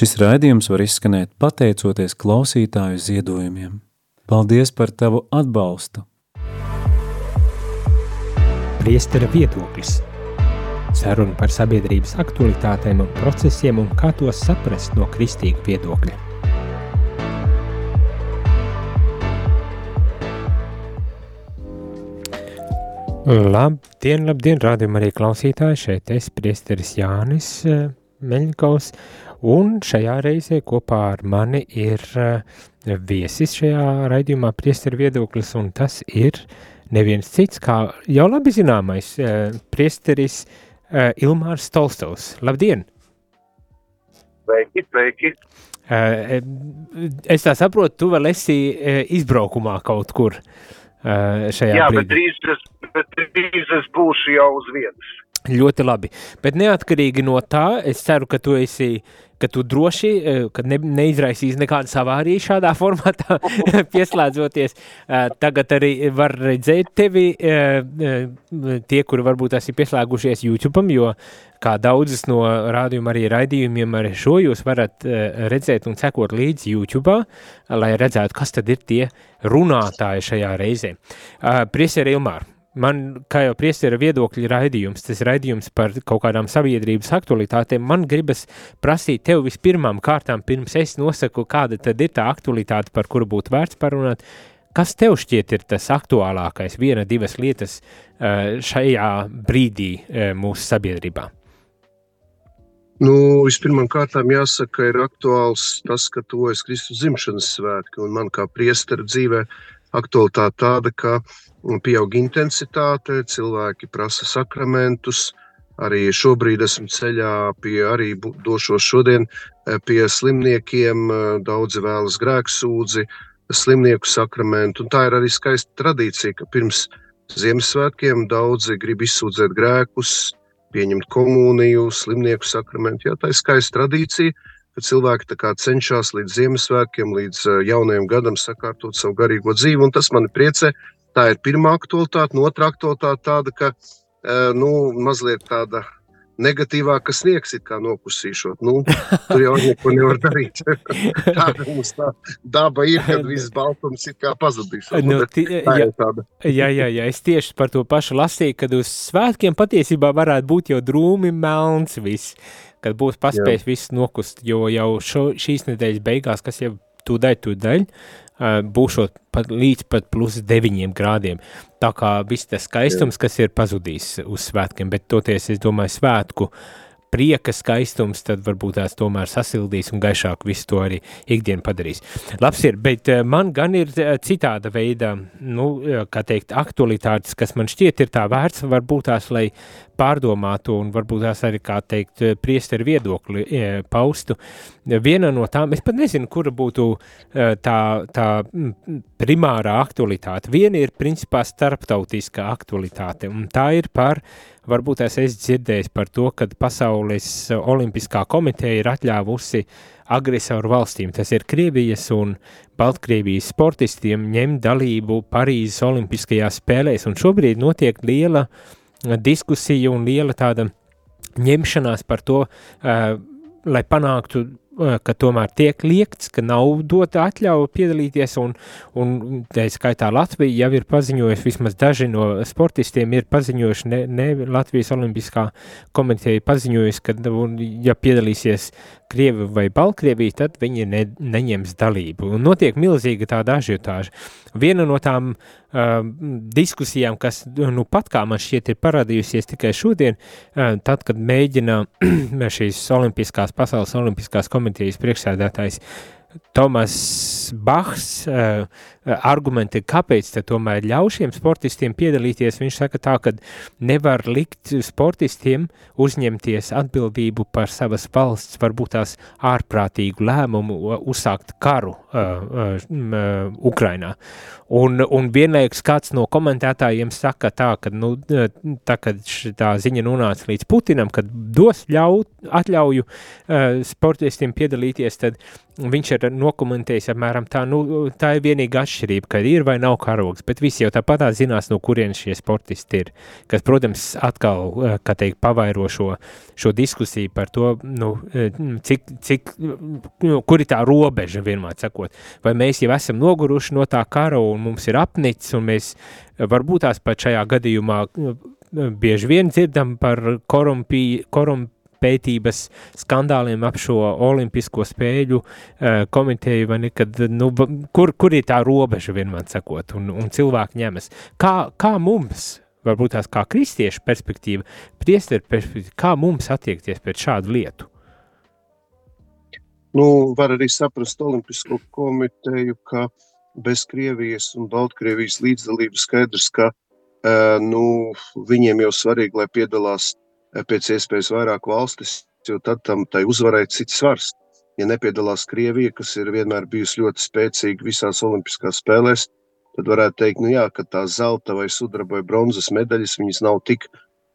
Šis raidījums var izskanēt pateicoties klausītāju ziedojumiem. Paldies par tavu atbalstu! Priestera viedoklis Saruna par sabiedrības aktualitātēm un procesiem un kā tos saprast no kristīga viedokļa. Labdien, labdien, rādījumā arī klausītāji, šeit es, priesteris Jānis eh, Meļņkaus, Un šajā reizē kopā ar mani ir uh, viesis šajā raidījumā priesteru viedoklis, un tas ir neviens cits kā jau labi zināmais uh, priesteris uh, Ilmārs Tolstovs. Labdien! Sveiki, sveiki! Es tā saprotu, tu vēl esi izbraukumā kaut kur šajā Jā, brīdī. bet drīz, es, bet drīz es būšu jau uz vietas. Ļoti labi. Bet neatkarīgi no tā, es ceru, ka tu esi ka tu droši eh, ka ne, neizraisīs nekādu avāriju šādā formātā, pieslēdzoties. Eh, tagad arī var redzēt tevi, eh, tie, kuri varbūt esat pieslēgušies YouTube, jo kā daudzas no rādījuma arī raidījumiem ar šo jūs varat redzēt un sekot līdzi YouTube, lai redzētu, kas tad ir tie runātāji šajā reizē. Prieseri Ilmār, man, kā jau priestera viedokļa raidījums, tas raidījums par kaut kādām sabiedrības aktualitātēm, man gribas prasīt tev vispirmām kārtām, pirms es nosaku, kāda tad ir tā aktualitāte, par kuru būtu vērts parunāt, kas tev šķiet ir tas aktuālākais, viena, divas lietas eh, šajā brīdī eh, mūsu sabiedrībā? Nu, vispirmām kārtām jāsaka, ir aktuāls tas, ka tuvojas Kristus dzimšanas svētki, un man kā priestera dzīvē aktualitāte tāda, ka pieaug intensitāte, cilvēki prasa sakramentus. Arī šobrīd esmu ceļā pie, arī došos šodien eh, pie slimniekiem. Eh, daudzi vēlas grēksūdzi, slimnieku sakramentu. Un tā ir arī skaista tradīcija, ka pirms Ziemassvētkiem daudzi grib izsūdzēt grēkus, pieņemt komuniju, slimnieku sakramentu. Jā, tā ir skaista tradīcija, ka cilvēki cenšas līdz Ziemassvētkiem, līdz eh, jaunajam gadam sakārtot savu garīgo dzīvi. Un tas mani priecē, Tā ir pirmā aktualitāte. No otrā aktualitāte tāda, ka eh, nu, mazliet tāda negatīvāka sniegs ir kā nokusīšot. Nu, tur jau neko nevar darīt. Tāda mums tā daba ir, kad viss baltums ir kā pazudis. Nu, jā, jā, jā, jā, es tieši par to pašu lasīju, kad uz svētkiem patiesībā varētu būt jau drūmi melns viss, kad būs paspējis viss nokust, jo jau šo, šīs nedēļas beigās, kas jau tūdaļ, tūdaļ, būšot pat līdz pat plus 9 grādiem. Tā kā viss tas skaistums, kas ir pazudījis uz svētkiem, bet toties, es domāju, svētku prieka skaistums, tad varbūt tās tomēr sasildīs un gaišāk visu to arī ikdienu padarīs. Labs ir, bet man gan ir citāda veida, nu, kā teikt, aktualitātes, kas man šķiet ir tā vērts, varbūt tās, lai pārdomātu un varbūt tās arī, kā teikt, priesteru viedokli paustu. Viena no tām, es pat nezinu, kura būtu e, tā, tā primārā aktualitāte. Viena ir principā starptautiskā aktualitāte, un tā ir par, varbūt es esmu dzirdējis par to, ka Pasaules olimpiskā komiteja ir atļāvusi agresoru valstīm, tas ir Krievijas un Baltkrievijas sportistiem, ņemt dalību Parīzes olimpiskajās spēlēs, un šobrīd notiek liela uh, diskusija un liela tāda ņemšanās par to, lai panāktu ka tomēr tiek liekts, ka nav dota atļauja piedalīties, un, un tā skaitā Latvija jau ir paziņojusi, vismaz daži no sportistiem ir paziņojuši, ne, ne Latvijas olimpiskā komiteja paziņojusi, ka, un, ja piedalīsies Krievi vai Baltkrievija, tad viņi ne, neņems dalību. Un notiek milzīga tāda ažiotāža. Viena no tām uh, diskusijām, kas nu pat kā man šķiet ir parādījusies tikai šodien, uh, tad, kad mēģina šīs olimpiskās, pasaules olimpiskās komitejas priekšsēdētājs Tomas Bahs uh, argumenti, kāpēc tomēr ļauj šiem sportistiem piedalīties, viņš saka tā, ka nevar likt sportistiem uzņemties atbildību par savas valsts, varbūt tās ārprātīgu lēmumu uzsākt karu uh, uh, Ukrainā. Un, un vienlaikus kāds no komentētājiem saka tā, ka, nu, tā, kad tā ziņa nonāca līdz Putinam, kad dos ļaut, atļauju uh, sportistiem piedalīties, tad viņš ar ir nokomentējis apmēram tā, nu, tā ir vienīga atšķirība, ka ir vai nav karogs, bet visi jau tāpatā zinās, no kurienes šie sportisti ir, kas, protams, atkal, eh, kā teikt, pavairo šo, šo diskusiju par to, nu, eh, cik, cik, nu, kur ir tā robeža, vienmēr sakot, vai mēs jau esam noguruši no tā kara un mums ir apnicis un mēs varbūt tās pat šajā gadījumā bieži vien dzirdam par korumpī, korumpī, pētības skandāliem ap šo olimpisko spēļu uh, komiteju, vai ne, kad, nu, kur, kur ir tā robeža vienmēr sakot, un, un cilvēki ņemas. Kā, kā mums, varbūt tās kā kristiešu perspektīva, priesteru perspektīva, kā mums attiekties pret šādu lietu? Nu, var arī saprast Olimpisko komiteju, ka bez Krievijas un Baltkrievijas līdzdalības skaidrs, ka uh, nu, viņiem jau svarīgi, lai piedalās pēc iespējas vairāk valstis, jo tad tam tai uzvarai cits svars. Ja nepiedalās Krievija, kas ir vienmēr bijusi ļoti spēcīga visās olimpiskās spēlēs, tad varētu teikt, nu jā, ka tās zelta vai sudraba vai bronzas medaļas, viņas nav tik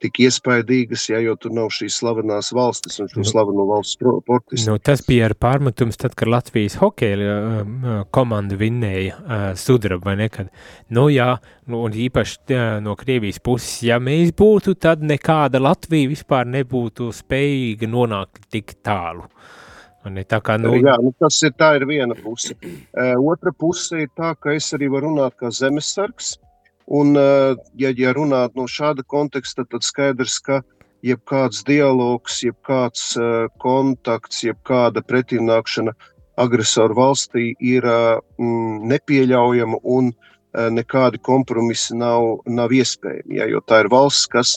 tik iespaidīgas, ja jau tur nav šīs slavenās valstis un šo nu, slaveno valsts sportistu. Nu, tas bija ar pārmetums tad, kad Latvijas hokeja uh, komanda vinnēja uh, sudrabu, vai ne? Kad, nu jā, nu, un īpaši uh, no Krievijas puses, ja mēs būtu, tad nekāda Latvija vispār nebūtu spējīga nonākt tik tālu. Ne, tā kā, nu... Jā, nu tas ir, tā ir viena puse. Uh, otra puse ir tā, ka es arī varu runāt kā zemesargs, Un, eh, ja, ja runāt no šāda konteksta, tad skaidrs, ka jebkāds dialogs, jebkāds eh, kontakts, jebkāda pretimnākšana agresoru valstī ir mm, nepieļaujama un nekādi kompromisi nav, nav iespējami. Ja, jo tā ir valsts, kas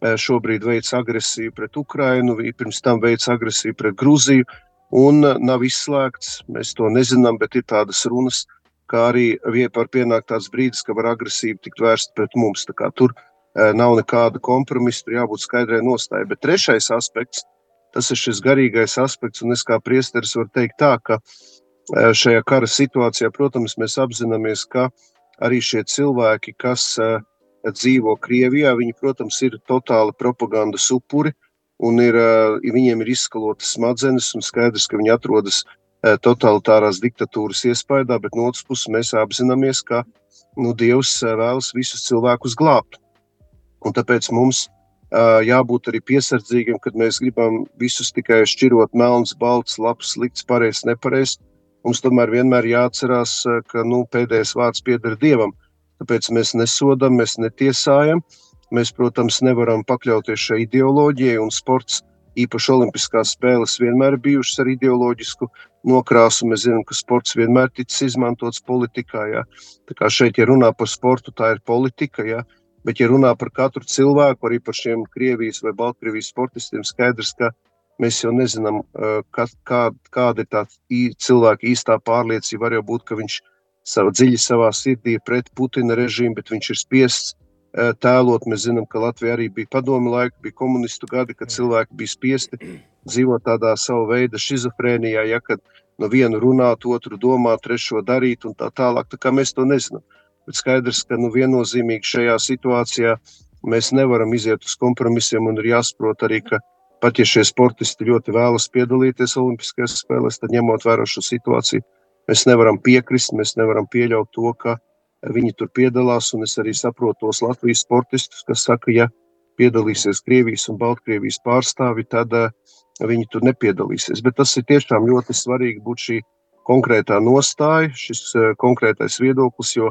šobrīd veic agresiju pret Ukrajinu, pirms tam veic agresiju pret Grūziju, un nav izslēgts, mēs to nezinām, bet ir tādas runas, ka kā arī var pienākt tāds brīdis, ka var agresīvi tikt vērst pret mums. Tur e, nav nekāda kompromisa, tur jābūt skaidrai nostājai. Bet trešais aspekts, tas ir šis garīgais aspekts, un es kā priesteris varu teikt tā, ka e, šajā kara situācijā, protams, mēs apzināmies, ka arī šie cilvēki, kas e, dzīvo Krievijā, viņi, protams, ir totāli propagandas upuri, un ir, viņiem ir izskalotas smadzenes, un skaidrs, ka viņi atrodas totalitārās diktatūras iespējā, bet no otras puses mēs apzināmies, ka nu, Dievs eh, vēlas visus cilvēkus glābt. Un tāpēc mums uh, jābūt arī piesardzīgiem, kad mēs gribam visus tikai šķirot melns, balts, labs, slikts, pareizs, nepareizs. Mums tomēr vienmēr jāatcerās, ka nu, pēdējais vārds pieder Dievam. Tāpēc mēs nesodam, mēs netiesājam. Mēs, protams, nevaram pakļauties šai ideoloģijai, un sports īpaši Olimpiskās spēles vienmēr bijušas ar ideoloģisku nokrāsu. Mēs zinām, ka sports vienmēr ticis izmantots politikā. Jā. Tā kā šeit, ja runā par sportu, tā ir politika. Jā. Bet, ja runā par katru cilvēku, arī par šiem Krievijas vai Baltkrievijas sportistiem, skaidrs, ka mēs jau nezinām, kā, kā, kāda ir tā cilvēka īstā pārliecība. Var jau būt, ka viņš savā dziļi savā sirdī ir pret Putina režīmu, bet viņš ir spiests tēlot. Mēs zinām, ka Latvija arī bija padomi laika, bija komunistu gadi, kad cilvēki bija spiesti dzīvot tādā sava veida schizofrēnijā, ja kad no vienu runāt, otru domāt, trešo darīt un tā tālāk. Tā kā mēs to nezinām. Bet skaidrs, ka nu, viennozīmīgi šajā situācijā mēs nevaram iziet uz kompromisiem un ir jāsaprot arī, ka pat ja šie sportisti ļoti vēlas piedalīties Olimpiskajās spēlēs, tad ņemot vērā šo situāciju, mēs nevaram piekrist, mēs nevaram pieļaut to, ka viņi tur piedalās. Es arī saprotu tos Latvijas sportistus, kas saka, ja piedalīsies Krievijas un Baltkrievijas pārstāvi, tad uh, viņi tur nepiedalīsies. Bet tas ir tiešām ļoti svarīgi būt šī konkrētā nostāja, šis uh, konkrētais viedoklis, jo,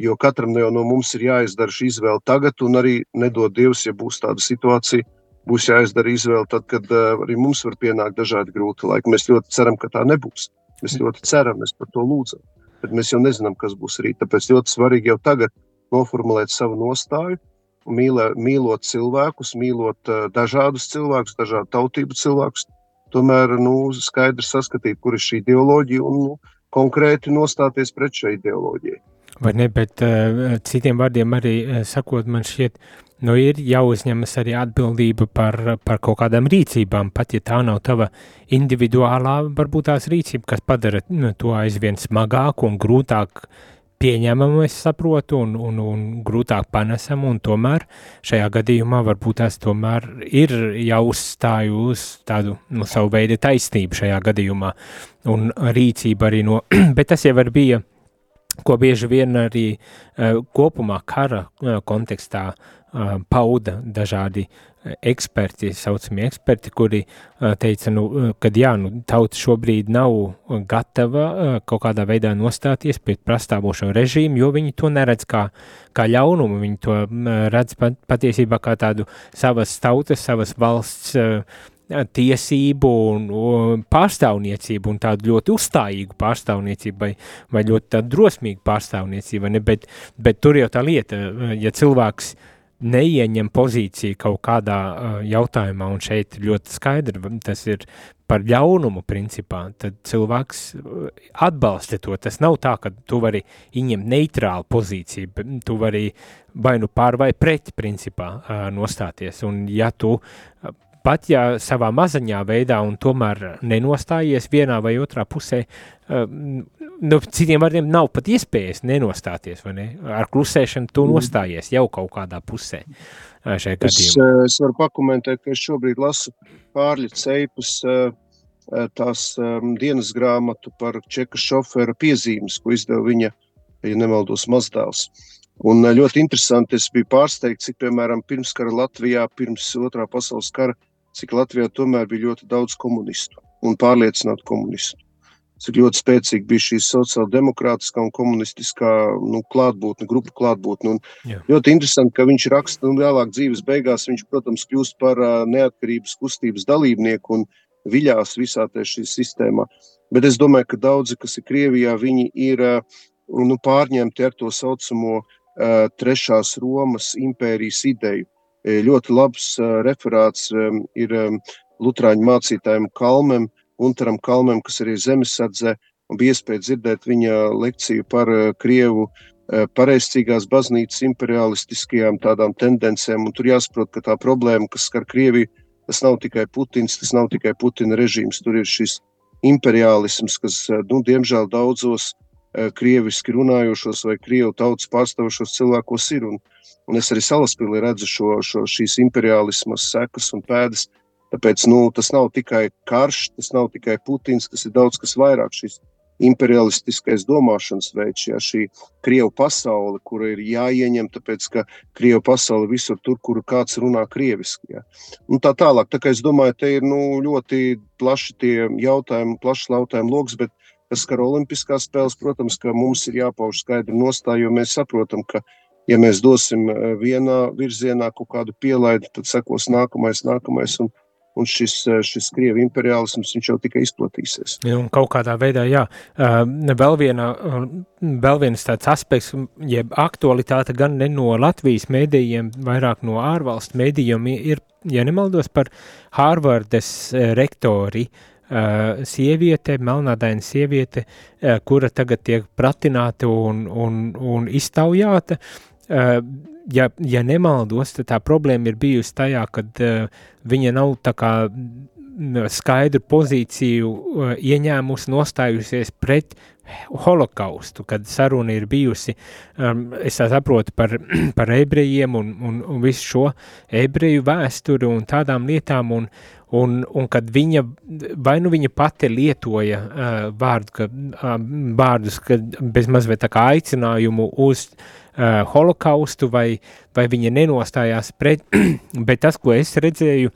jo katram no mums ir jāizdara šī izvēle tagad, un arī nedod Dievs, ja būs tāda situācija. Būs jāizdara izvēle tad, kad uh, arī mums var pienākt dažādi grūti laiki. Mēs ļoti ceram, ka tā nebūs. Mēs ļoti ceram, mēs par to lūdzam bet mēs jau nezinām, kas būs rīt. Tāpēc ļoti svarīgi jau tagad noformulēt savu nostāju, mīlē, mīlot cilvēkus, mīlot uh, dažādus cilvēkus, dažādu tautību cilvēkus. Tomēr nu, skaidri saskatīt, kur ir šī ideoloģija un nu, konkrēti nostāties pret šai ideoloģijai. Vai ne, bet uh, citiem vārdiem arī uh, sakot, man šķiet, nu ir jāuzņemas arī atbildība par, par kaut kādām rīcībām, pat ja tā nav tava individuālā, varbūt tās rīcība, kas padara nu, to aizvien smagāku un grūtāk pieņemama, es saprotu, un, un, un grūtāk panesama, un tomēr šajā gadījumā varbūt tās tomēr ir jāuzstāj uz tādu, nu, savu veidu taisnību šajā gadījumā, un rīcība arī no, bet tas jau arī bija, ko bieži vien arī uh, kopumā kara uh, kontekstā pauda dažādi eksperti, saucamie eksperti, kuri teica, nu, kad jā, nu, tauta šobrīd nav gatava kaut kādā veidā nostāties pret prastāvošo režīmu, jo viņi to neredz kā, kā ļaunumu, viņi to redz pat, patiesībā kā tādu savas tautas, savas valsts tiesību un, pārstāvniecību un tādu ļoti uzstājīgu pārstāvniecību vai, vai ļoti drosmīgu pārstāvniecību, ne? Bet, bet tur jau tā lieta, ja cilvēks uh, neieņem pozīciju kaut kādā uh, jautājumā, un šeit ļoti skaidri tas ir par ļaunumu principā, tad cilvēks atbalsta to. Tas nav tā, ka tu vari ieņemt neitrālu pozīciju, bet tu vari vai nu pār vai pret principā uh, nostāties, un ja tu pat ja savā mazaņā veidā un tomēr nenostājies vienā vai otrā pusē, uh, nu, citiem vārdiem nav pat iespējas nenostāties, vai ne? Ar klusēšanu tu mhm. nostājies jau kaut kādā pusē šajā gadījumā. Es, es varu pakomentēt, ka es šobrīd lasu pārļa ceipas tās dienas grāmatu par čeka šofera piezīmes, ko izdeva viņa, ja nemaldos, mazdēls. Un ļoti interesanti, es biju pārsteigts, cik, piemēram, pirmskara Latvijā, pirms otrā pasaules kara, cik Latvijā tomēr bija ļoti daudz komunistu un pārliecinātu komunistu cik ļoti spēcīgi bija šī sociāldemokrātiskā un komunistiskā nu, klātbūtne, grupu klātbūtne. Ļoti interesanti, ka viņš raksta, un nu, vēlāk dzīves beigās viņš, protams, kļūst par neatkarības kustības dalībnieku un viļās visā šī sistēmā. Bet es domāju, ka daudzi, kas ir Krievijā, viņi ir nu, pārņemti ar to saucamo uh, trešās Romas impērijas ideju. Ļoti labs uh, referāts um, ir um, Lutāņu mācītājiem Kalmem, uh, Untaram Kalmam, kas arī zemesardze, un bija iespēja dzirdēt viņa lekciju par uh, Krievu uh, pareizcīgās baznīcas imperialistiskajām tādām tendencēm, un tur jāsaprot, ka tā problēma, kas skar Krieviju, tas nav tikai Putins, tas nav tikai Putina režīms, tur ir šis imperialisms, kas, uh, nu, diemžēl daudzos krieviski runājošos vai krievu tautas pārstāvošos cilvēkos ir, un, un es arī salaspīlī redzu šo, šo šīs imperialismas sekas un pēdas, Tāpēc nu, tas nav tikai karš, tas nav tikai Putins, tas ir daudz kas vairāk. Šis imperialistiskais domāšanas veids, ja šī krievu pasaule, kura ir jāieņem, tāpēc ka krievu pasaule visur tur, kur kāds runā krieviski. Ja. Un tā tālāk, tā kā es domāju, te ir nu, ļoti plaši tie jautājumi, plašs jautājumu lokus, bet kas skar olimpiskās spēles, protams, ka mums ir jāpauž skaidri nostāja, jo mēs saprotam, ka ja mēs dosim eh, vienā virzienā kaut kādu pielaidi, tad sekos nākamais, nākamais. Un, un šis, eh, šis krievu imperialisms jau tikai izplatīsies. Un kaut kādā veidā, jā, eh, vēl, viena, vēl viens tāds aspekts, jeb aktualitāte gan ne no Latvijas mēdījiem, vairāk no ārvalstu mēdījiem ir, ja nemaldos, par Hārvardes eh, rektori, sieviete, melnādaina sieviete, kura tagad tiek pratināta un, un, un iztaujāta, ja, ja nemaldos, tad tā problēma ir bijusi tajā, ka uh, viņa nav tā kā skaidru pozīciju uh, ieņēmusi, nostājusies pret holokaustu, kad saruna ir bijusi, um, es saprotu par, par ebrejiem un, un, un visu šo ebreju vēsturi un tādām lietām, un, un, un kad viņa, vai nu viņa pati lietoja uh, vārdu, ka, uh, vārdus, kad bez mazliet tā kā aicinājumu uz uh, holokaustu, vai, vai viņa nenostājās pret, bet tas, ko es redzēju,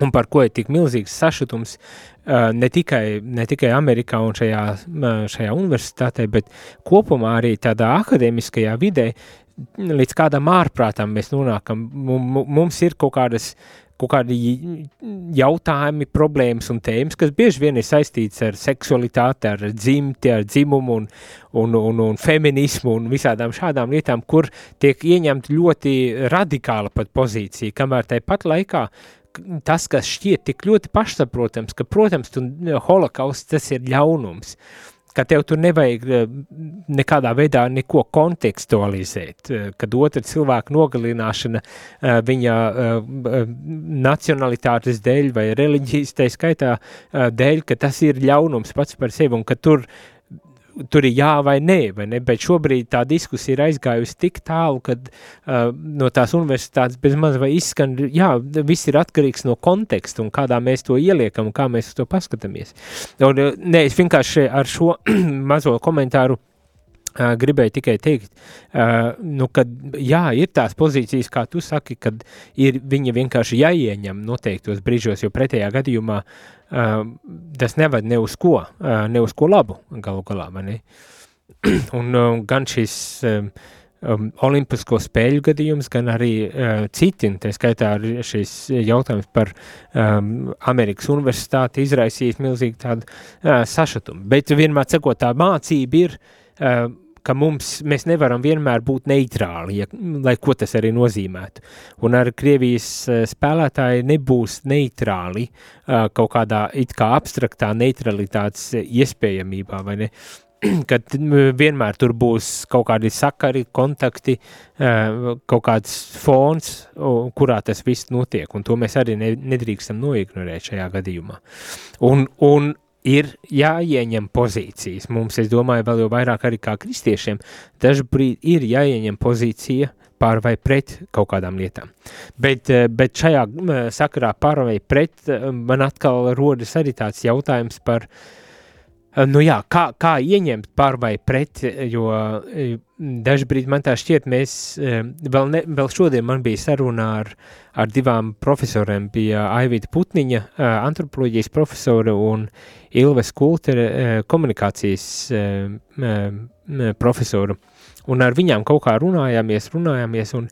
un par ko ir tik milzīgs sašutums ne, tikai, ne tikai Amerikā un šajā, uh, šajā universitātē, bet kopumā arī tādā akadēmiskajā vidē, līdz kādam ārprātam mēs nonākam. Mums ir kaut kādas kaut kādi jautājumi, problēmas un tēmas, kas bieži vien ir saistīts ar seksualitāti, ar dzimti, ar dzimumu un, un, un, un feminismu un visādām šādām lietām, kur tiek ieņemta ļoti radikāla pat pozīcija, kamēr tāpat laikā tas, kas šķiet tik ļoti pašsaprotams, ka, protams, tu, holokausts tas ir ļaunums, uh, ka tev tur nevajag eh, nekādā veidā neko kontekstualizēt, eh, kad otra cilvēka nogalināšana eh, viņa nacionalitātes dēļ vai reliģijas tai skaitā dēļ, ka tas ir ļaunums pats par sevi un ka tur tur ir jā vai nē, vai ne, bet šobrīd tā diskusija ir aizgājusi tik tālu, kad uh, no tās universitātes bez maz vai izskan, jā, viss ir atkarīgs no konteksta un kādā mēs to ieliekam un kā mēs to paskatāmies. Un, nē, es vienkārši ar šo mazo komentāru gribēju tikai teikt, nu, ka jā, ir tās pozīcijas, kā tu saki, kad ir viņa vienkārši jāieņem noteiktos brīžos, jo pretējā gadījumā tas neved ne uz ko, ne uz ko labu galu galā, vai ne? Un uh, gan šis um, um, olimpisko spēļu gadījums, gan arī citi, tā skaitā šis jautājums par um, Amerikas universitāti izraisījis milzīgi tādu sašutumu. Bet vienmēr cekot tā mācība ir, ka mums, mēs nevaram vienmēr būt neitrāli, ja, lai ko tas arī nozīmētu. Un ar Krievijas eh, spēlētāji nebūs neitrāli eh, kaut kādā it kā abstraktā neutralitātes iespējamībā, vai ne? kad vienmēr tur būs kaut kādi sakari, kontakti, kaut kāds fons, kurā tas viss notiek, un to mēs arī nedrīkstam noignorēt šajā gadījumā. Un, un ir jāieņem pozīcijas. Mums, es domāju, vēl jau vairāk arī kā kristiešiem, dažbrīd ir jāieņem pozīcija pār vai pret kaut kādām lietām. Bet, eh, bet šajā sakarā pār vai pret eh, man atkal rodas arī tāds jautājums par Eh, nu jā, kā, kā ieņemt par vai pret, jo dažbrīd man tā šķiet, mēs, eh, vēl, ne, vēl šodien man bija saruna ar, ar divām profesoriem, bija Aivita Putniņa, antropoloģijas profesora un Ilves Kultere, komunikācijas profesoru, un ar viņām kaut kā runājāmies, runājāmies, un,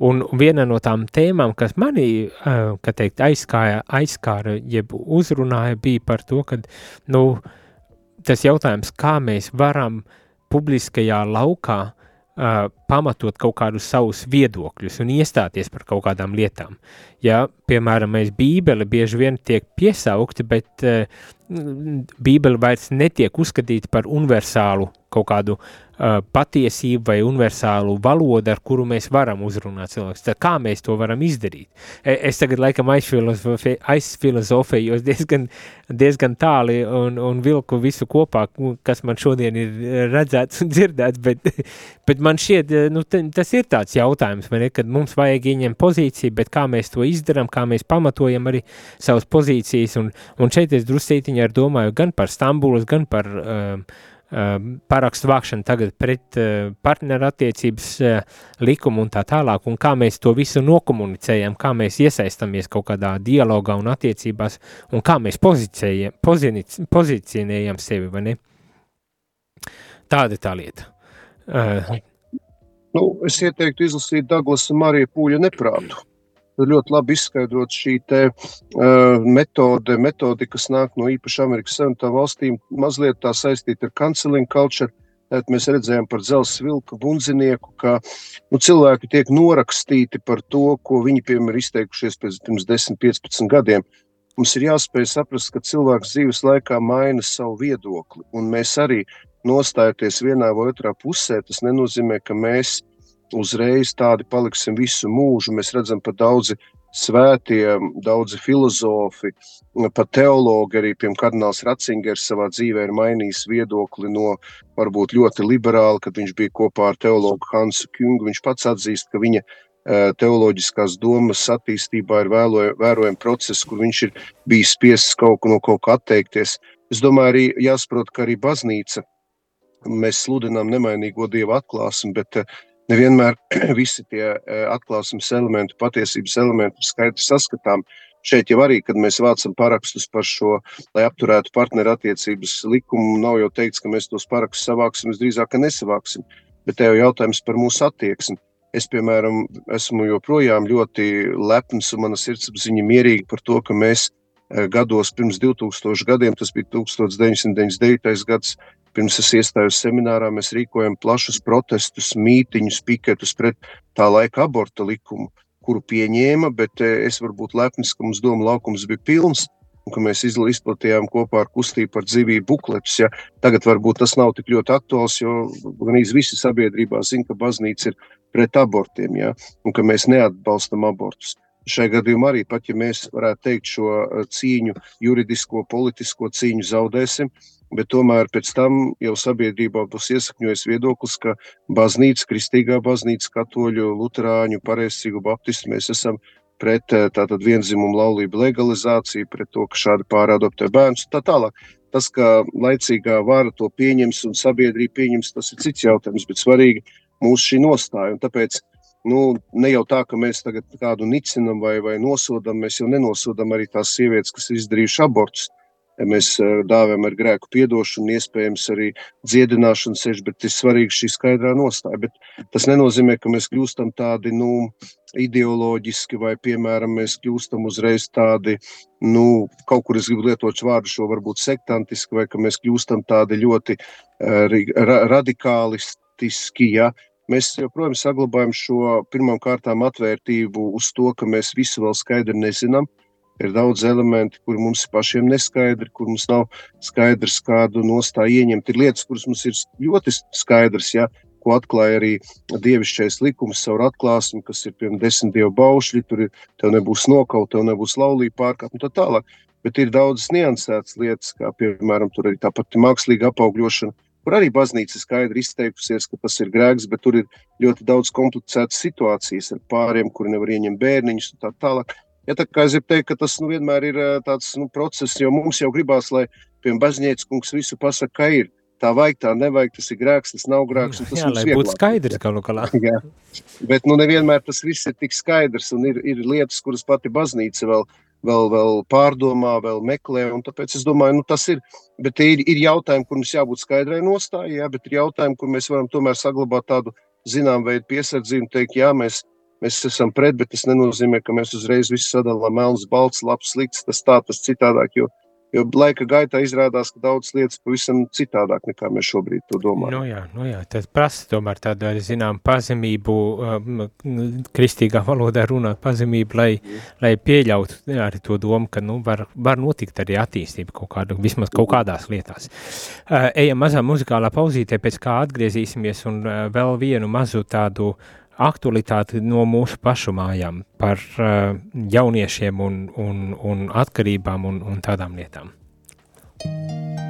un viena no tām tēmām, kas manī, kā teikt, aizskāja, aizskāra, jeb uzrunāja, bija par to, ka, nu, uh, tas jautājums, kā mēs varam publiskajā laukā uh, pamatot kaut kādus savus viedokļus un iestāties par kaut kādām lietām. Ja, piemēram, mēs Bībeli bieži vien tiek piesaukti, bet uh, Bībeli vairs netiek uzskatīta par universālu kaut kādu uh, patiesību vai universālu valodu, ar kuru mēs varam uzrunāt cilvēkus. Tad kā mēs to varam izdarīt? E, es tagad laikam aizfilozofēju diezgan, diezgan tāli un, un vilku visu kopā, kas man šodien ir redzēts un dzirdēts, bet, bet man šķiet, nu, tas ir tāds jautājums, ne, kad mums vajag ieņemt pozīciju, bet kā mēs to izdarām, kā mēs pamatojam arī savas pozīcijas, un, un šeit es drusītiņi ar domāju gan par Stambulas, gan par Ehm, parakstu vākšana tagad pret eh, partnerattiecības eh, likumu un tā tālāk, un kā mēs to visu nokomunicējam, kā mēs iesaistamies kaut kādā dialogā un attiecībās, un kā mēs pozicionējam sevi, vai ne? Tāda tā lieta. Uh, nu, es ieteiktu izlasīt Douglasa Marija Pūļa neprātu ļoti labi izskaidrot šī te, uh, metode, metode, kas nāk no īpaši Amerikas Savienotām valstīm, mazliet tā saistīta ar canceling culture. Tad mēs redzējām par dzelzceļa vilku bunzinieku, ka nu, cilvēki tiek norakstīti par to, ko viņi, piemēram, ir izteikušies pirms 10, 15 gadiem. Mums ir jāspēj saprast, ka cilvēks dzīves laikā maina savu viedokli, un mēs arī nostājoties vienā vai otrā pusē, tas nenozīmē, ka mēs uzreiz tādi paliksim visu mūžu. Mēs redzam, ka daudzi svētie, daudzi filozofi, pat teologi, arī piemēram kardināls Ratzingers savā dzīvē ir mainījis viedokli no varbūt ļoti liberāla, kad viņš bija kopā ar teologu Hansu Kungu. Viņš pats atzīst, ka viņa e, teoloģiskās domas attīstībā ir vērojama process, kur viņš ir bijis spiests kaut no kaut kā atteikties. Es domāju, arī jāsaprot, ka arī baznīca mēs sludinām nemainīgo dievu atklāsmi, bet nevienmēr visi tie e, atklāsmes elementi, patiesības elementi ir skaidri saskatām. Šeit jau arī, kad mēs vācam parakstus par šo, lai apturētu partnerattiecības likumu, nav jau teikts, ka mēs tos parakstus savāksim, visdrīzāk, nesavāksim. Bet te jau jautājums par mūsu attieksmi. Es, piemēram, esmu joprojām ļoti lepns un mana sirdsapziņa mierīga par to, ka mēs e, gados pirms 2000 gadiem, tas bija 1999. gads, Pirms es iestājos seminārā, mēs rīkojam plašus protestus, mītiņus, piketus pret tā laika aborta likumu, kuru pieņēma, bet eh, es varu būt lepns, ka mums doma laukums bija pilns un mēs izplatījām kopā ar kustību par dzīvību bukletus. Ja. Tagad varbūt tas nav tik ļoti aktuāls, jo gan visi sabiedrībā zina, ka baznīca ir pret abortiem ja, un ka mēs neatbalstam abortus. Šai gadījumā arī pat, ja mēs varētu teikt šo eh, cīņu, juridisko, politisko cīņu zaudēsim, bet tomēr pēc tam jau sabiedrībā būs iesakņojis viedoklis, ka baznīca, kristīgā baznīca, katoļu, luterāņu, pareizcīgu baptistu mēs esam pret tātad vienzimumu laulību legalizāciju, pret to, ka šādi pārādoptē bērns un tā tālāk. Tas, ka laicīgā vara to pieņems un sabiedrība pieņems, tas ir cits jautājums, bet svarīgi mūsu šī nostāja. Un tāpēc nu, ne jau tā, ka mēs tagad kādu nicinam vai, vai nosodam, mēs jau nenosodam arī tās sievietes, kas ir izdarījušas abortus. Mēs dāvājam ar grēku piedošanu, iespējams, arī dziedināšanu sež, bet ir svarīgi šī skaidrā nostāja. Bet tas nenozīmē, ka mēs kļūstam tādi, nu, ideoloģiski, vai, piemēram, mēs kļūstam uzreiz tādi, nu, kaut kur es gribu lietot vārdu šo varbūt sektantiski, vai ka mēs kļūstam tādi ļoti ra radikālistiski, ja, mēs joprojām saglabājam šo pirmām kārtām atvērtību uz to, ka mēs visu vēl skaidri nezinām, ir daudz elementi, kur mums pašiem neskaidri, kur mums nav skaidrs, kādu nostāju ieņemt. Ir lietas, kuras mums ir ļoti skaidrs, ja, ko atklāja arī dievišķais likums caur atklāsmi, kas ir piemēram desmit dievu baušļi, tur ir, tev nebūs nokaut, tev nebūs laulība pārkāpt un tā tālāk. Bet ir daudzas niansētas lietas, kā piemēram tur arī tāpat mākslīga apaugļošana, kur arī baznīca skaidri izteikusies, ka tas ir grēks, bet tur ir ļoti daudz komplicētas situācijas ar pāriem, kuri nevar ieņemt bērniņus un tā tālāk. Ja, tā kā es gribu teikt, ka tas nu, vienmēr ir tāds nu, process, jo mums jau gribās, lai piemēram baznīcas kungs visu pasaka, ka ir. Tā vajag, tā nevajag, tas ir grēks, tas nav grēks. Tas jā, lai būtu skaidrs, galu galā. jā. Bet nu, nevienmēr tas viss ir tik skaidrs, un ir, ir lietas, kuras pati baznīca vēl, vēl, vēl pārdomā, vēl meklē, un tāpēc es domāju, nu, tas ir, bet ir, ir jautājumi, kur mums jābūt skaidrai nostājai, jā, bet ir jautājumi, kur mēs varam tomēr saglabāt tādu zinām veidu piesardzību, teikt, jā, mēs Mēs esam pret, bet tas nenozīmē, ka mēs uzreiz visu sadalām melns, balts, labs, slikts, tas tā, tas citādāk. Jo, jo laika gaitā izrādās, ka daudz lietas pavisam citādāk nekā mēs šobrīd to domājam. Nu jā, nu jā, tas prasa tomēr tādu arī zinām pazemību, um, kristīgā valodā runāt pazemību, lai, mm. lai pieļautu arī to domu, ka nu, var, var notikt arī attīstība kaut kādu, vismaz kaut kādās lietās. Uh, ejam mazā muzikālā pauzītē, pēc kā atgriezīsimies un uh, vēl vienu mazu tādu uh, aktualitāti no mūsu pašu mājām par uh, jauniešiem un, un, un atkarībām un, un tādām lietām. Debes pouco,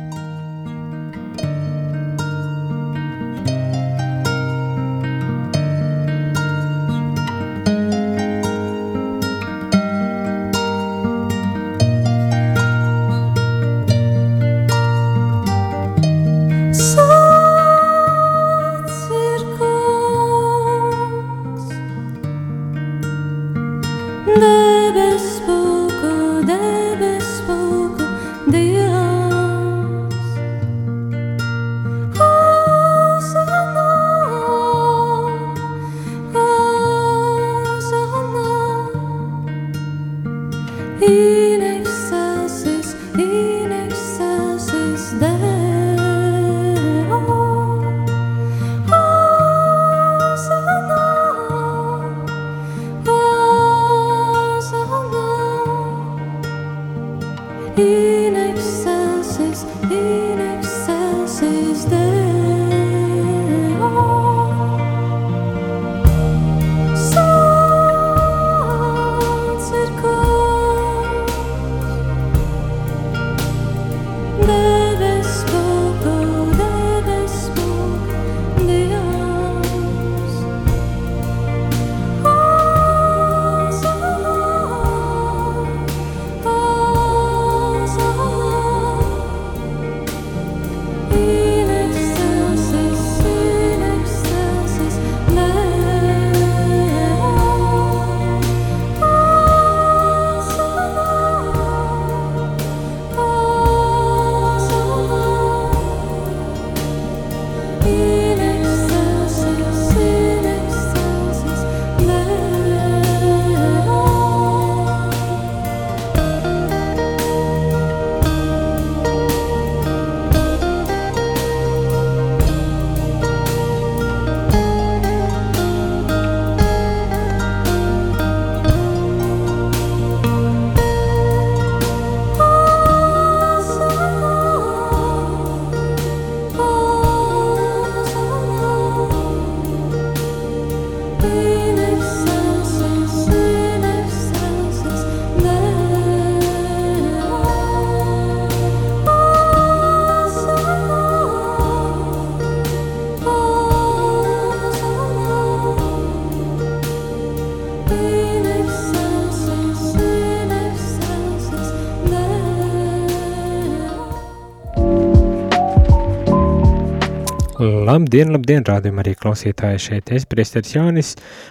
Labdien, labdien, rādījumā arī klausītāji šeit. Es, priesteris Jānis,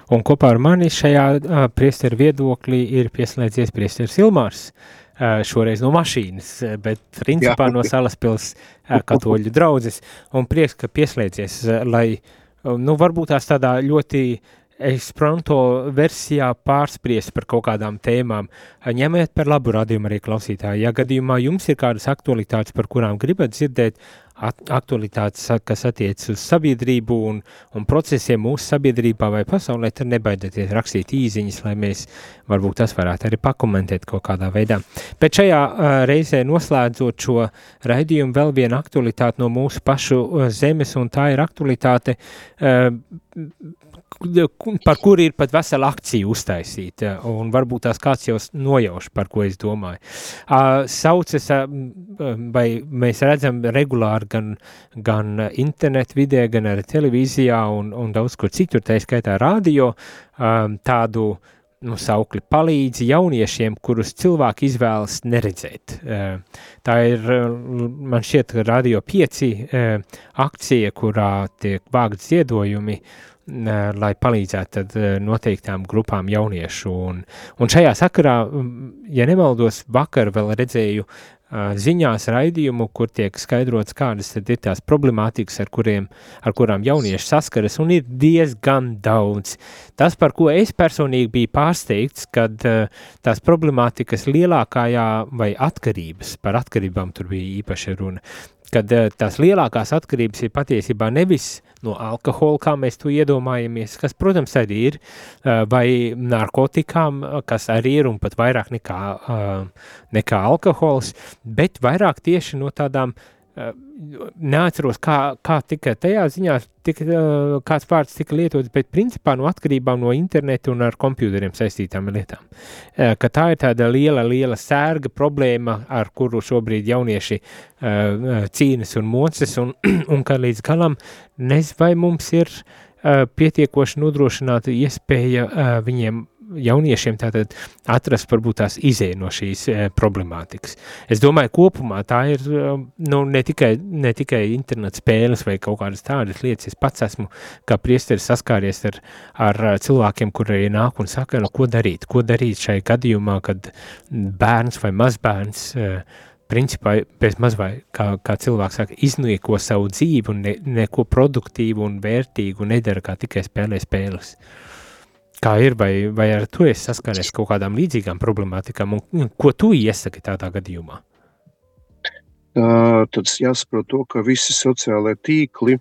un kopā ar mani šajā uh, priesteru viedoklī ir pieslēdzies priesteris Ilmārs. Uh, šoreiz no mašīnas, bet principā Jā. no Salaspils uh, katoļu draudzes. Un prieks, ka pieslēdzies, uh, lai, uh, nu, varbūt tās tādā ļoti Esperanto versijā pārspriest par kaut kādām tēmām. Ņemiet par labu radījumu arī klausītāji. Ja gadījumā jums ir kādas aktualitātes, par kurām gribat dzirdēt, aktualitātes, kas attiecas uz sabiedrību un, un procesiem mūsu sabiedrībā vai pasaulē, tad nebaidieties rakstīt īziņas, lai mēs varbūt tas varētu arī pakomentēt kaut kādā veidā. Bet šajā uh, reizē noslēdzot šo raidījumu vēl viena aktualitāte no mūsu pašu zemes, un tā ir aktualitāte uh, par kuru ir pat vesela akcija uztaisīta, un varbūt tās kāds jau nojauš, par ko es domāju. Uh, saucas, uh, vai mēs redzam regulāri gan, gan internet vidē, gan arī televīzijā un, un daudz kur citur, tā skaitā radio, um, tādu nu, saukli palīdzi jauniešiem, kurus cilvēki izvēlas neredzēt. Uh, tā ir, man šķiet, radio pieci uh, akcija, kurā tiek vāgt ziedojumi, lai palīdzētu tad noteiktām grupām jauniešu. Un, un šajā sakarā, ja nemaldos, vakar vēl redzēju ziņās raidījumu, kur tiek skaidrots, kādas ir tās problemātikas, ar, kuriem, ar kurām jaunieši saskaras, un ir diezgan daudz. Tas, par ko es personīgi biju pārsteigts, kad tās problemātikas lielākajā vai atkarības, par atkarībām tur bija īpaši runa, kad tās lielākās atkarības ir patiesībā nevis no alkohola, kā mēs to iedomājamies, kas, protams, arī ir, vai narkotikām, kas arī ir un pat vairāk nekā, nekā alkohols, bet vairāk tieši no tādām uh, neatceros, kā, kā tika tajā ziņā, tika, kāds vārds tika lietots, bet principā no atkarībām no interneta un ar kompjūteriem saistītām lietām. Ka tā ir tāda liela, liela sērga problēma, ar kuru šobrīd jaunieši cīnas un moces, un, un ka līdz galam nez vai mums ir pietiekoši nodrošināta iespēja viņiem jauniešiem tātad atrast varbūt tās izēja no šīs e, problemātikas. Es domāju, kopumā tā ir e, nu, ne, tikai, ne tikai internet spēles vai kaut kādas tādas lietas. Es pats esmu kā priesteris saskāries ar, ar cilvēkiem, kuri nāk un saka, nu, ko darīt, ko darīt šai gadījumā, kad bērns vai mazbērns e, principā pēc maz vai, kā, kā cilvēks saka, iznieko savu dzīvi un ne, neko produktīvu un vērtīgu nedara, kā tikai spēlē spēles. Uh, Kā ir, vai, vai ar to es saskanies kaut kādām līdzīgām problemātikām, un ko tu iesaki tādā gadījumā? Uh, tad jāsaprot to, ka visi sociālai tīkli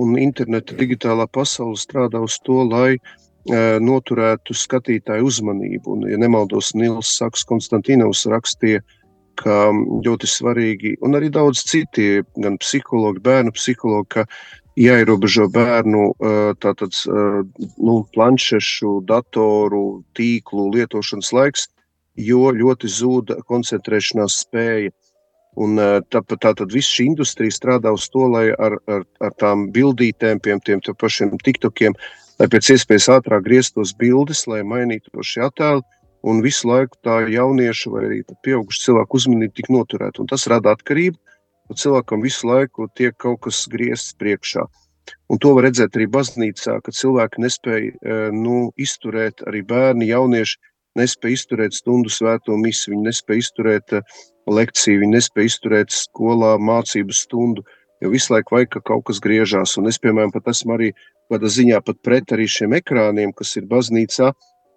un interneta digitālā pasaule strādā uz to, lai uh, noturētu skatītāju uzmanību. Un, ja nemaldos, Nils Saks Konstantinovs rakstīja, ka ļoti svarīgi, un arī daudz citi, gan psihologi, bērnu psihologi, ka jāierobežo bērnu tātad, nu, planšešu, datoru, tīklu lietošanas laiks, jo ļoti zūd koncentrēšanās spēja. Un tāpat tātad viss šī industrija strādā uz to, lai ar, ar, ar tām bildītēm, pie tiem pašiem tiktokiem, lai pēc iespējas ātrāk grieztos bildes, lai mainītu šie attēli, un visu laiku tā jauniešu vai arī pieaugušu cilvēku uzmanību tik noturēt. Un tas rada atkarību, un cilvēkam visu laiku tiek kaut kas griezts priekšā. Un to var redzēt arī baznīcā, ka cilvēki nespēja e, nu, izturēt, arī bērni, jaunieši nespēja izturēt stundu svēto misiju, viņi nespēja izturēt e, lekciju, viņi nespēja izturēt skolā mācību stundu, jo visu laiku vajag, ka kaut kas griežās. Un es, piemēram, pat esmu arī kādā ziņā pat pret arī šiem ekrāniem, kas ir baznīcā,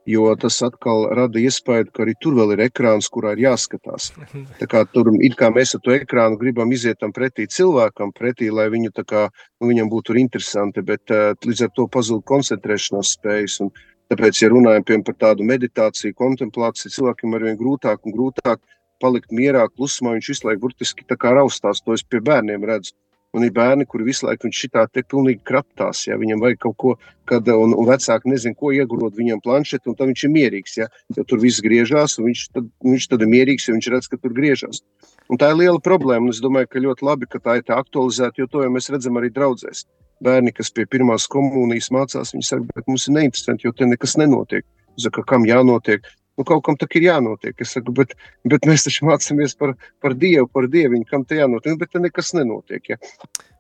jo tas atkal rada iespēju, ka arī tur vēl ir ekrāns, kurā ir jāskatās. Tā kā tur it kā mēs ar to ekrānu gribam iziet pretī cilvēkam, pretī, lai viņu kā, nu, viņam būtu interesanti, bet uh, līdz ar to pazūd koncentrēšanās spējas. Un tāpēc, ja runājam piemēram par tādu meditāciju, kontemplāciju, cilvēkiem arvien grūtāk un grūtāk palikt mierā, klusumā, viņš visu laiku burtiski raustās, to es pie bērniem redzu. Un ir bērni, kuri visu laiku šitā te pilnīgi kraptās, ja viņam vajag kaut ko, kad, un, un vecāki nezin, ko iegurot viņam planšeti, un tad viņš ir mierīgs, ja, jo tur viss griežās, un viņš tad, viņš tad ir mierīgs, jo viņš redz, ka tur griežās. Un tā ir liela problēma, un es domāju, ka ļoti labi, ka tā ir tā aktualizēta, jo to jau mēs redzam arī draudzēs. Bērni, kas pie pirmās komunijas mācās, viņi saka, bet mums ir neinteresanti, jo te nekas nenotiek. Saka, kam jānotiek? Nu, kaut kam tā ir jānotiek. Es saku, bet, bet mēs taču mācāmies par, par Dievu, par Dieviņu, kam tā jānotiek. Nu, bet te nekas nenotiek. Ja?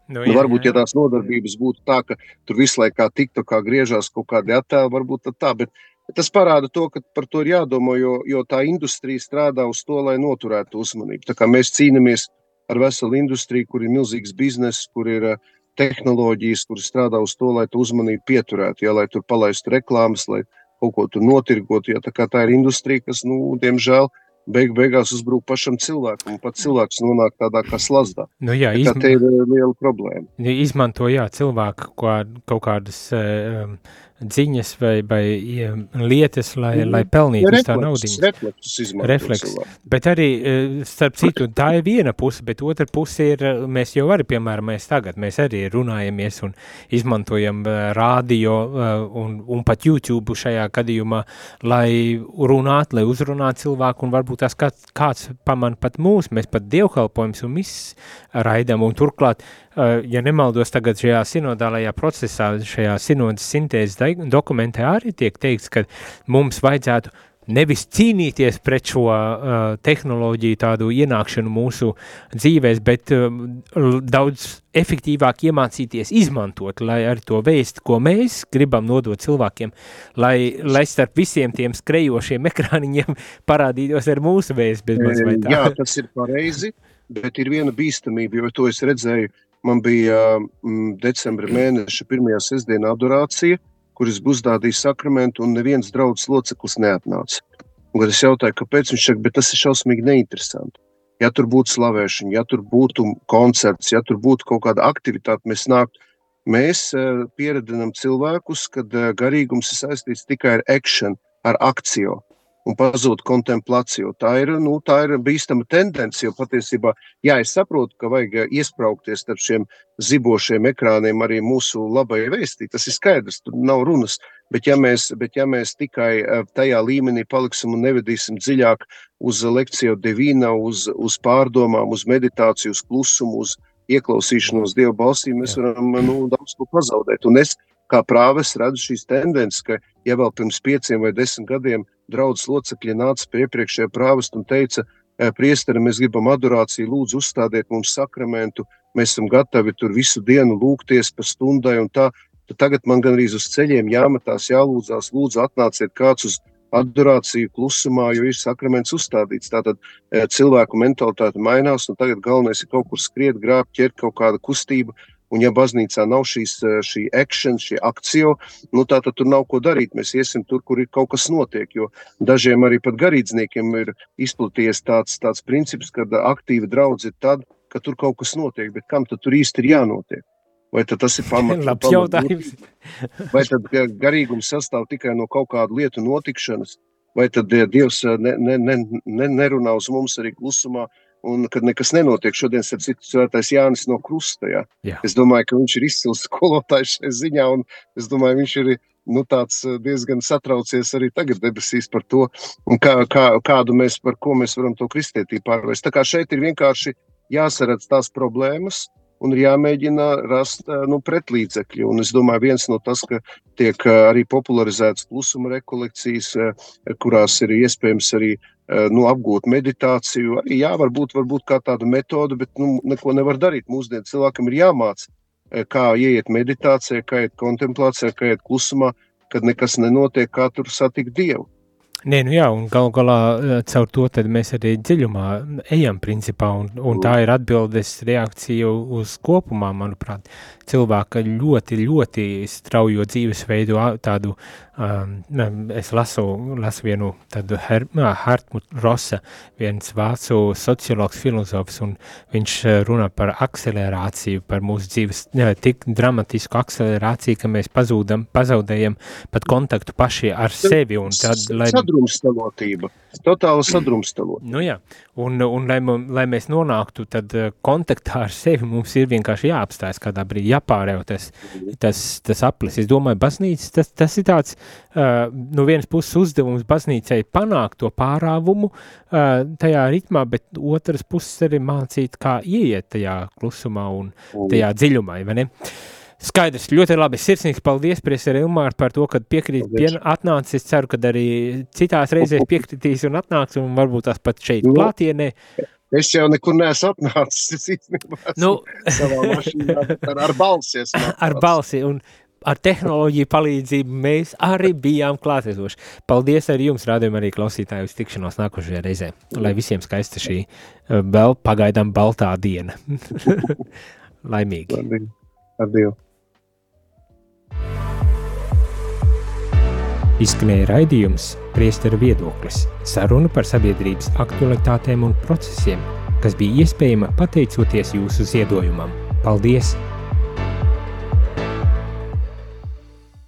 Nu, nu jā, nu, varbūt, jā, ja tās nodarbības būtu tā, ka tur visu laiku kā tiktu, kā griežās kaut kādi attēli, varbūt tā, bet tas parāda to, ka par to ir jādomā, jo, jo tā industrija strādā uz to, lai noturētu uzmanību. Tā kā mēs cīnāmies ar veselu industriju, kur ir milzīgs bizness, kur ir uh, tehnoloģijas, kuras strādā uz to, lai tu uzmanību pieturētu, ja, lai tur palaistu reklāmas, lai kaut ko tur notirgotu. Ja, tā, tā ir industrija, kas, nu, diemžēl, beig beigās uzbrūk pašam cilvēkam, un pat cilvēks nonāk tādā kā slazdā. Nu, jā, izm... Tā ir eh, liela problēma. Izmanto, jā, cilvēku kaut kādas um, dziņas vai, vai lietas, lai, mm. lai pelnītu ja, tā naudu. Refleks. Bet arī, eh, starp citu, tā ir viena puse, bet otra puse ir, eh, mēs jau arī, piemēram, mēs tagad, mēs arī runājamies un izmantojam eh, radio un, un pat YouTube šajā gadījumā, lai runātu, lai uzrunātu cilvēku un varbūt tās kāds, kāds paman pat mūs, mēs pat dievkalpojums un viss raidam un turklāt Eh, ja nemaldos tagad šajā sinodālajā procesā, šajā sinodas sintēzes dokumentē arī tiek teikts, ka mums vajadzētu nevis cīnīties pret šo uh, tehnoloģiju tādu ienākšanu mūsu dzīvēs, bet uh, daudz efektīvāk iemācīties izmantot, lai arī to vēstu, ko mēs gribam nodot cilvēkiem, lai, lai starp visiem tiem skrejošiem ekrāniņiem parādītos ar mūsu vēstu. Jā, tas ir pareizi, bet ir viena bīstamība, jo to es redzēju uh, Man bija mm, decembra mēneša pirmā sestdiena adorācija, kuras uzdādīja sakramentu, un neviens draugs loceklis neatnāca. Un, kad es jautāju, kāpēc viņš saka, bet tas ir šausmīgi neinteresanti. Ja tur būtu slavēšana, ja tur būtu koncerts, ja tur būtu kaut kāda aktivitāte, mēs nāktu. Mēs uh, pieredzinām cilvēkus, kad uh, garīgums ir saistīts tikai ar akciju, ar akciju un pazūd kontemplāciju. Tā ir, nu, tā ir bīstama tendence, jo patiesībā, jā, es saprotu, ka vajag iesprāgties starp šiem zibošiem ekrāniem arī mūsu labai vēstī. Tas ir skaidrs, tur nav runas. Bet ja mēs, bet ja mēs tikai eh, tajā līmenī paliksim un nevedīsim dziļāk uz lekciju devīna, uz, uz pārdomām, uz meditāciju, uz klusumu, uz ieklausīšanos Dieva balsī, mēs varam nu, daudz ko pazaudēt. Un es kā prāves redzu šīs tendences, ka ja vēl pirms pieciem vai desmit gadiem draudzes locekļi nāca pie iepriekšējā prāvesta un teica, priesteri, mēs gribam adorāciju, lūdzu uzstādiet mums sakramentu, mēs esam gatavi tur visu dienu lūgties pa stundai un tā, tad tagad man gan arī uz ceļiem jāmetās, jālūdzās, lūdzu atnāciet kāds uz adorāciju klusumā, jo ir sakraments uzstādīts. Tātad cilvēku mentalitāte mainās, un tagad galvenais ir kaut kur skriet, grābt, ķert kaut kāda kustība, Un, ja baznīcā nav šīs, eh, šī action, šī akcija, nu, tā tad tur nav ko darīt. Mēs iesim tur, kur ir kaut kas notiek. Jo dažiem arī pat garīdzniekiem ir izplatījies tāds, tāds princips, ka aktīva draudz ir tad, kad tur kaut kas notiek. Bet kam tad tur īsti ir jānotiek? Vai tas ir pamats? Jautājums. Vai tad garīgums sastāv tikai no kaut kādu lietu notikšanas, vai tad Dievs eh, ne, ne, ne, ne, nerunā uz mums arī klusumā, un kad nekas nenotiek. Šodien ir cits svētais Jānis no Krusta. Ja. Jā. Es domāju, ka viņš ir izcils skolotājs šajā ziņā, un es domāju, viņš ir nu, tāds eh, diezgan satraucies arī tagad debesīs par to, kā, kā, kādu mēs, par ko mēs varam to kristietību pārvērst. Tā kā šeit ir vienkārši jāsaredz tās problēmas, un ir jāmēģina rast eh, nu, pretlīdzekļi. Un es domāju, viens no tas, ka tiek eh, arī popularizētas klusuma rekolekcijas, kurās ir iespējams arī Eh, nu, apgūt meditāciju. Arī jā, varbūt, varbūt kā tāda metode, bet nu, neko nevar darīt. Mūsdienu cilvēkam ir jāmācās, eh, kā ieiet meditācijā, kā iet kontemplācijā, kā iet klusumā, kad nekas nenotiek, kā tur satikt Dievu. Nē, nu jā, un gal galā eh, caur to mēs arī dziļumā ejam principā, un, un tā ir atbildes reakcija uz kopumā, manuprāt, cilvēka ļoti, ļoti straujo dzīvesveidu tādu es lasu, lasu vienu tādu Her, Hartmut Rosa, viens vācu sociologs, filozofs, un viņš runā par akcelerāciju, par mūsu dzīves ne, tik dramatisku akcelerāciju, ka mēs pazūdam, pazaudējam pat kontaktu paši ar sevi. Un tad, lai... Sadrumstalotība, totāla sadrumstalotība. Nu jā, un, un lai, lai mēs nonāktu tad kontaktā ar sevi, mums ir vienkārši jāapstājas kādā brīdī, jāpārēv tas, tas, tas aplis. Es domāju, baznīcas, tas, tas ir tāds, uh, no vienas puses uzdevums baznīcai panākt to pārāvumu uh, tajā ritmā, bet otras puses arī mācīt, kā ieiet tajā klusumā un tajā dziļumā, vai ne? Skaidrs, ļoti labi. Sirsnīgs paldies, Prieseri Ilmār, par to, ka piekrīt, pien, atnācis. Es ceru, ka arī citās reizēs piekritīs un atnāks, un varbūt tās pat šeit nu, klātienē. Es jau nekur neesmu atnācis. Es īstenībā Nu, savā mašīnā ar, balsi. ar balsi un ar tehnoloģiju palīdzību mēs arī bijām klātesoši. Paldies arī jums, rādījumā, arī klausītāji, uz tikšanos nākošajā reizē. Lai visiem skaista šī eh, vēl pagaidām baltā diena. Laimīgi! Ar Dievu. Izskanēja raidījums Priesteru viedoklis – saruna par sabiedrības aktualitātēm un procesiem, kas bija iespējama pateicoties jūsu ziedojumam. Paldies!